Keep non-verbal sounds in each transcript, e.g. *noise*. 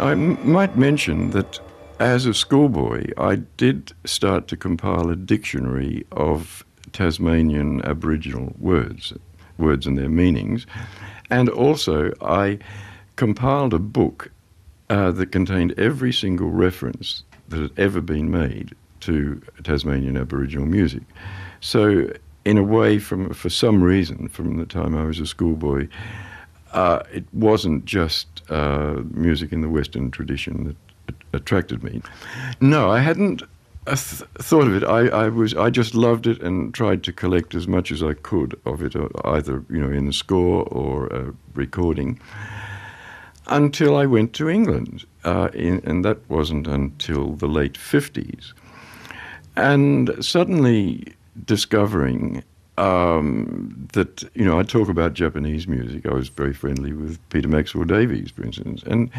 I m- might mention that as a schoolboy, I did start to compile a dictionary of Tasmanian Aboriginal words, words and their meanings. And also, I compiled a book uh, that contained every single reference that had ever been made to Tasmanian Aboriginal music. So, in a way, from for some reason, from the time I was a schoolboy, uh, it wasn't just uh, music in the Western tradition that attracted me. No, I hadn't th- thought of it. I, I, was I just loved it and tried to collect as much as I could of it, uh, either you know in the score or a recording. Until I went to England, uh, in, and that wasn't until the late fifties, and suddenly discovering um, that you know I talk about Japanese music. I was very friendly with Peter Maxwell Davies, for instance, and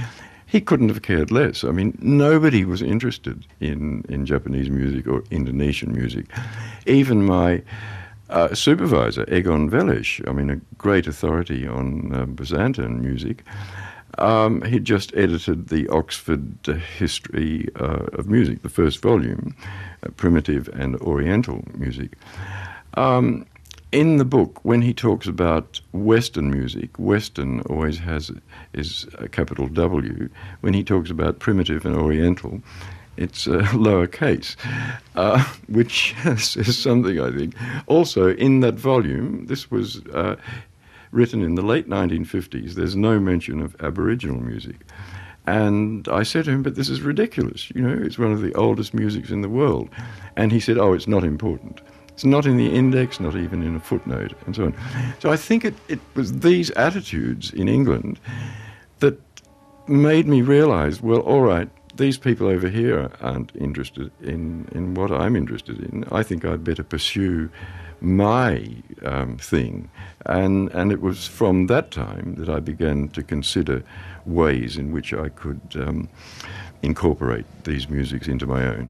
he couldn't have cared less. I mean, nobody was interested in, in Japanese music or Indonesian music. Even my uh, supervisor, Egon Wellesz, I mean, a great authority on uh, Byzantine music, um, he just edited the Oxford History uh, of Music, the first volume, uh, Primitive and Oriental Music. Um, in the book, when he talks about Western music, Western always has is a capital W. When he talks about primitive and Oriental, it's a *laughs* lowercase, uh, *laughs* which *laughs* says something I think. Also, in that volume, this was uh, written in the late 1950s. There's no mention of Aboriginal music. And I said to him, but this is ridiculous. You know, it's one of the oldest musics in the world. And he said, oh, it's not important. It's not in the index, not even in a footnote, and so on. So I think it, it was these attitudes in England that made me realize well, all right, these people over here aren't interested in, in what I'm interested in. I think I'd better pursue my um, thing. And, and it was from that time that I began to consider ways in which I could um, incorporate these musics into my own.